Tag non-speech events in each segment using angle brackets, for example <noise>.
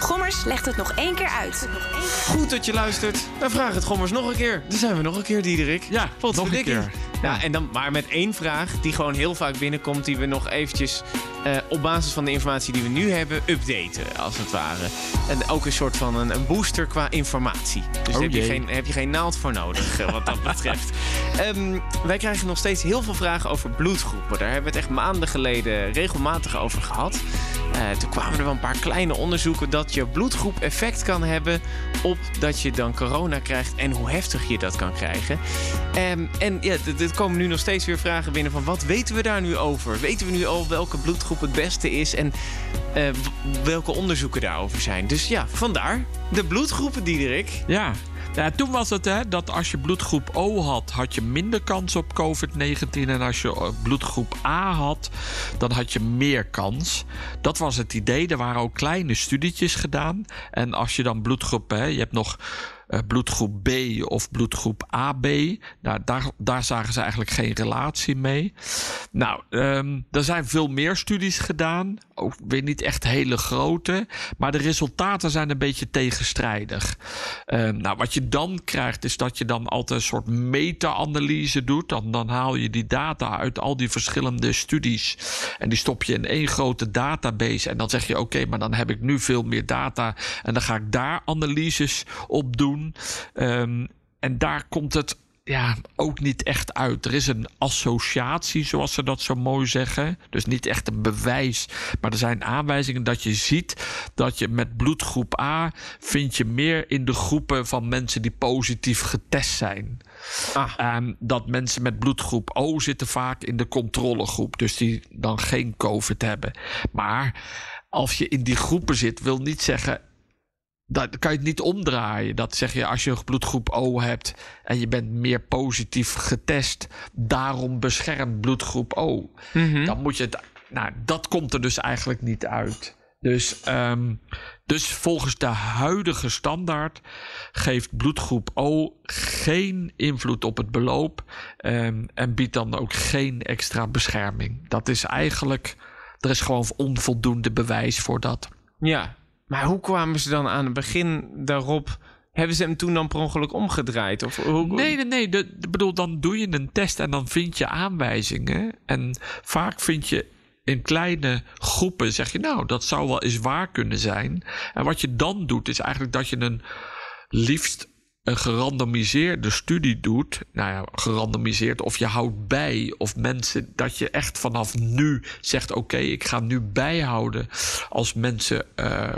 Gommers legt het nog één keer uit. Goed dat je luistert. Dan vraag het Gommers nog een keer. Dan zijn we nog een keer, Diederik. Ja, nog een keer. Ja, en dan maar met één vraag die gewoon heel vaak binnenkomt... die we nog eventjes eh, op basis van de informatie die we nu hebben... updaten, als het ware. En ook een soort van een, een booster qua informatie. Dus daar Oh heb je, geen, heb je geen naald voor nodig, eh, wat dat <laughs> betreft. Ehm, wij krijgen nog steeds heel veel vragen over bloedgroepen. Daar hebben we het echt maanden geleden regelmatig over gehad. Eh, toen kwamen er wel een paar kleine onderzoeken... dat je bloedgroep effect kan hebben op dat je dan corona krijgt... en hoe heftig je dat kan krijgen. Ehm, en ja, er komen nu nog steeds weer vragen binnen van... wat weten we daar nu over? Weten we nu al welke bloedgroep het beste is... en eh, welke onderzoeken daarover zijn? Dus ja, vandaar de bloedgroepen, Diederik. Ja. Ja, toen was het hè, dat als je bloedgroep O had, had je minder kans op COVID-19. En als je eh, bloedgroep A had, dan had je meer kans. Dat was het idee. Er waren ook kleine studietjes gedaan. En als je dan bloedgroep, hè, je hebt nog eh, bloedgroep B of bloedgroep AB. Nou, daar, daar zagen ze eigenlijk geen relatie mee. Nou, ehm, er zijn veel meer studies gedaan. Ook weer niet echt hele grote. Maar de resultaten zijn een beetje tegenstrijdig. Ehm, nou, wat je dan krijgt, is dat je dan altijd een soort meta-analyse doet. Dan, dan haal je die data uit al die verschillende studies. En die stop je in één grote database. En dan zeg je: oké, maar dan heb ik nu veel meer data. En dan ga ik daar analyses op doen. Ehm, en daar komt het ja, ook niet echt uit. Er is een associatie, zoals ze dat zo mooi zeggen. Dus niet echt een bewijs. Maar er zijn aanwijzingen dat je ziet dat je met bloedgroep A vind je meer in de groepen van mensen die positief getest zijn. Ah. En dat mensen met bloedgroep O zitten vaak in de controlegroep. Dus die dan geen COVID hebben. Maar als je in die groepen zit, wil niet zeggen dat kan je het niet omdraaien. Dat zeg je als je bloedgroep O hebt en je bent meer positief getest, daarom beschermt bloedgroep O. Dan moet je het. Nou, dat komt er dus eigenlijk niet uit. Dus, ehm, dus volgens de huidige standaard geeft bloedgroep O geen invloed op het beloop ehm, en biedt dan ook geen extra bescherming. Dat is eigenlijk, er is gewoon onvoldoende bewijs voor dat. Ja, maar hoe kwamen ze dan aan het begin daarop... Hebben ze hem toen dan per ongeluk omgedraaid? Of hoe, Nee, nee, nee. De, bedoel, dan doe je een test en dan vind je aanwijzingen. En vaak vind je in kleine groepen, zeg je nou, dat zou wel eens waar kunnen zijn. En wat je dan doet, is eigenlijk dat je een liefst een gerandomiseerde studie doet. Nou ja, gerandomiseerd. Of je houdt bij. Of mensen dat je echt vanaf nu zegt: oké, ik ga nu bijhouden. Als mensen eh,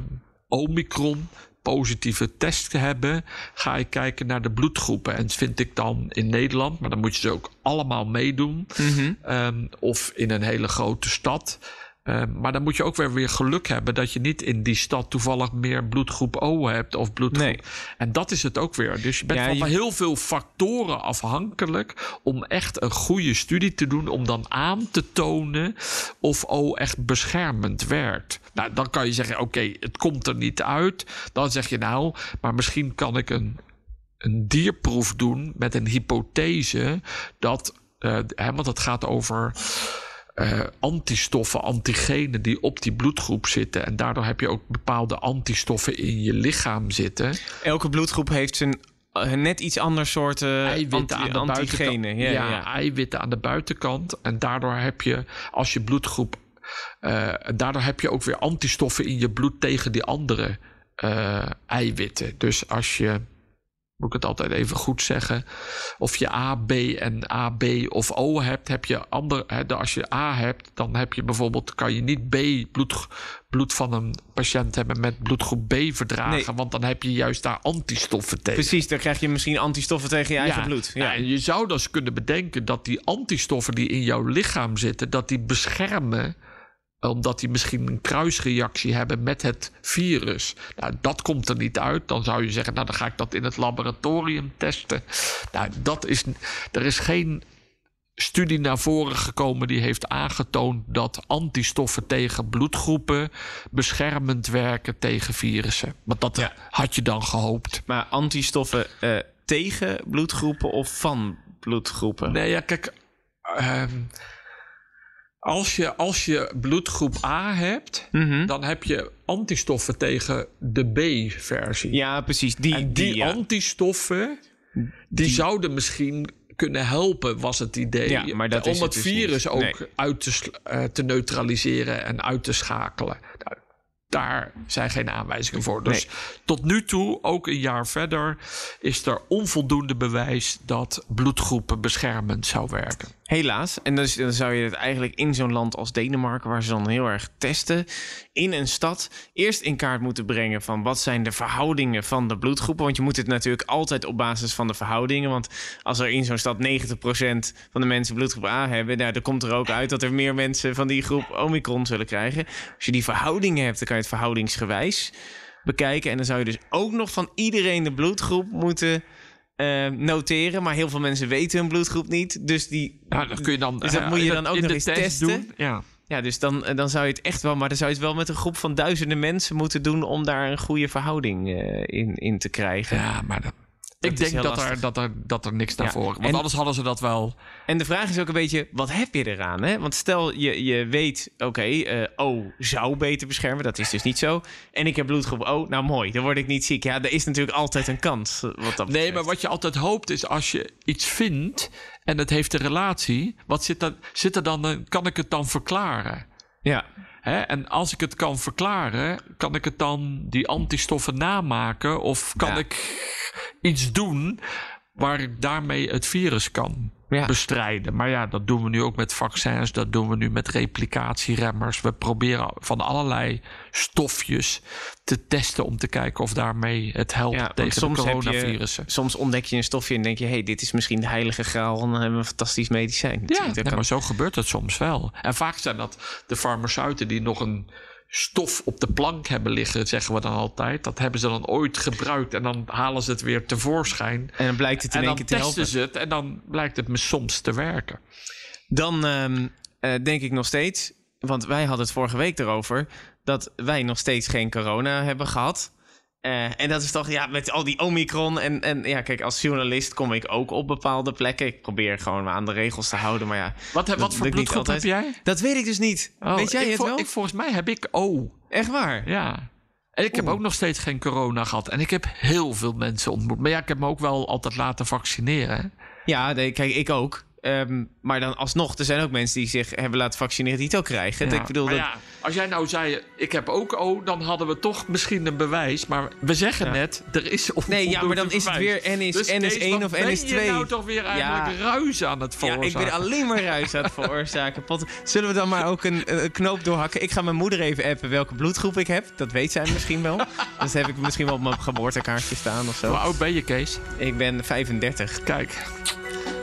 Omicron positieve test hebben, ga ik kijken naar de bloedgroepen. En vind ik dan in Nederland, maar dan moet je ze ook allemaal meedoen. Ehm, of in een hele grote stad. Ehm, maar dan moet je ook weer, weer geluk hebben dat je niet in die stad toevallig meer bloedgroep O hebt of bloedgroep. Nee. En dat is het ook weer. Dus je bent Ja, van je- heel veel factoren afhankelijk om echt een goede studie te doen. Om dan aan te tonen of O echt beschermend werkt. Nou, dan kan je zeggen: oké, het komt er niet uit. Dan zeg je nou, maar misschien kan ik een een dierproef doen met een hypothese dat, eh, hè, want het gaat over eh, antistoffen, antigenen die op die bloedgroep zitten. En daardoor heb je ook bepaalde antistoffen in je lichaam zitten. Elke bloedgroep heeft zijn eh, net iets ander soort eh, eiwitten anti- aan de antigenen. Ja, Ja, ja. eiwitten aan de buitenkant. En daardoor heb je, als je bloedgroep. daardoor heb je ook weer antistoffen in je bloed tegen die andere eiwitten. Dus als je. Moet ik het altijd even goed zeggen. Of je A, B en AB of O hebt, heb je ander. Hè, als je A hebt, dan heb je bijvoorbeeld. kan je niet B bloed, bloed van een patiënt hebben met bloedgroep B verdragen. Nee. Want dan heb je juist daar antistoffen tegen. Precies, dan krijg je misschien antistoffen tegen je eigen bloed. Ja. Ja. en je zou dus kunnen bedenken dat die antistoffen die in jouw lichaam zitten, dat die beschermen omdat die misschien een kruisreactie hebben met het virus. Nou, dat komt er niet uit. Dan zou je zeggen, nou dan ga ik dat in het laboratorium testen. Nou, dat is, er is geen studie naar voren gekomen die heeft aangetoond dat antistoffen tegen bloedgroepen beschermend werken tegen virussen. Want dat Ja. had je dan gehoopt. Maar antistoffen eh, tegen bloedgroepen of van bloedgroepen? Nee, ja, kijk. ehm, als, je, als je bloedgroep A hebt, Mhm. dan heb je antistoffen tegen de B-versie. Ja, precies. Die, en die, ja. antistoffen, die, zouden misschien kunnen helpen, was het idee. Ja, maar dat om het, het dus virus niet. ook Nee. uit te, eh, te neutraliseren en uit te schakelen. Nou, daar zijn geen aanwijzingen voor. Dus tot nu toe, ook een jaar verder, is er onvoldoende bewijs dat bloedgroepen beschermend zou werken. Helaas. En dus, dan zou je het eigenlijk in zo'n land als Denemarken, waar ze dan heel erg testen, in een stad eerst in kaart moeten brengen van wat zijn de verhoudingen van de bloedgroepen. Want je moet het natuurlijk altijd op basis van de verhoudingen. Want als er in zo'n stad 90% van de mensen bloedgroep A hebben, nou, dan komt er ook uit dat er meer mensen van die groep Omicron zullen krijgen. Als je die verhoudingen hebt, dan kan je het verhoudingsgewijs bekijken. En dan zou je dus ook nog van iedereen de bloedgroep moeten eh, noteren. Maar heel veel mensen weten hun bloedgroep niet. Dus die Nou, dat kun je dan, Dus dat eh, moet je in dan ook in nog de eens test testen? doen. Ja. Ja, dus dan, eh, dan zou je het echt wel, maar dan zou je het wel met een groep van duizenden mensen moeten doen om daar een goede verhouding eh, in, in te krijgen. Ja, maar dat, Dat ik denk dat er, dat, er, dat er niks naar Ja, voren... Want en- anders hadden ze dat wel... En de vraag is ook een beetje, wat heb je eraan? Hè? Want stel je, je weet, oké, eh, O zou beter beschermen, dat is dus niet zo. En ik heb bloedgroep O, nou mooi, dan word ik niet ziek. Ja, er is natuurlijk altijd een kans. eh, Wat dat Nee, maar wat je altijd hoopt is als je iets vindt en het heeft een relatie, wat zit er, zit er dan, kan ik het dan verklaren? Ja, Hè? En als ik het kan verklaren, kan ik het dan die antistoffen namaken of kan Ja. ik iets doen waar ik daarmee het virus kan Ja. bestrijden. Maar ja, dat doen we nu ook met vaccins, dat doen we nu met replicatieremmers. We proberen van allerlei stofjes te testen om te kijken of daarmee het helpt ja tegen de soms, je, coronavirussen. soms ontdek je een stofje en denk je, hey, dit is misschien de heilige graal. En dan hebben we een fantastisch medicijn. Ja, nee, maar zo gebeurt het soms wel. En vaak zijn dat de farmaceuten die nog een stof op de plank hebben liggen, zeggen we dan altijd. Dat hebben ze dan ooit gebruikt en dan halen ze het weer tevoorschijn. En dan blijkt het in En één dan keer te testen helpen. ze het en dan blijkt het me soms te werken. Dan ehm, eh, denk ik nog steeds, want wij hadden het vorige week erover, dat wij nog steeds geen corona hebben gehad. Eh, en dat is toch, ja, met al die Omicron. En, en ja, kijk, als journalist kom ik ook op bepaalde plekken. Ik probeer gewoon me aan de regels te houden, maar ja. Wat, wat voor bloedgroep heb jij? Dat weet ik dus niet. Oh, weet jij het wel? Ik, volgens mij heb ik O. Echt waar? Ja. En ik heb ook nog steeds geen corona gehad. En ik heb heel veel mensen ontmoet. Maar ja, ik heb me ook wel altijd laten vaccineren. Ja, nee, kijk, ik ook. Ehm, maar dan alsnog, er zijn ook mensen die zich hebben laten vaccineren die het ook krijgen. Ja, Ik bedoel, maar dat, ja, als jij nou zei, ik heb ook O, dan hadden we toch misschien een bewijs. Maar we zeggen Ja. net, er is onvoldoende Nee, ja, maar dan is het weer N is- Dus N is Kees, één wat of N ben is je twee? nou toch weer eigenlijk Ja. ruis aan het Ja, veroorzaken? ik ben alleen maar ruis aan het <laughs> veroorzaken. Zullen we dan maar ook een, een knoop doorhakken? Ik ga mijn moeder even appen welke bloedgroep ik heb. Dat weet zij misschien wel. <laughs> Dat heb ik misschien wel op mijn geboortekaartje staan of Hoe zo. oud ben je, Kees? Ik ben 35. Kijk.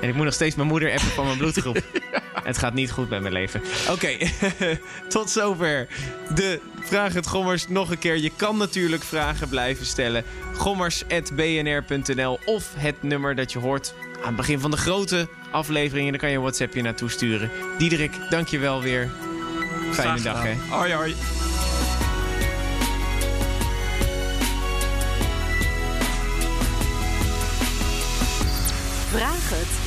En ik moet nog steeds mijn moeder appen van mijn bloedgroep. <laughs> Het gaat niet goed met mijn leven. Oké, <laughs> tot zover de Vraag het Gommers nog een keer. Je kan natuurlijk vragen blijven stellen. Gommers.bnr.nl of het nummer dat je hoort aan het begin van de grote afleveringen. Daar kan je een WhatsAppje naartoe sturen. Diederik, dank je wel weer. Fijne dag, hè. Hoi, hoi. Vraag het.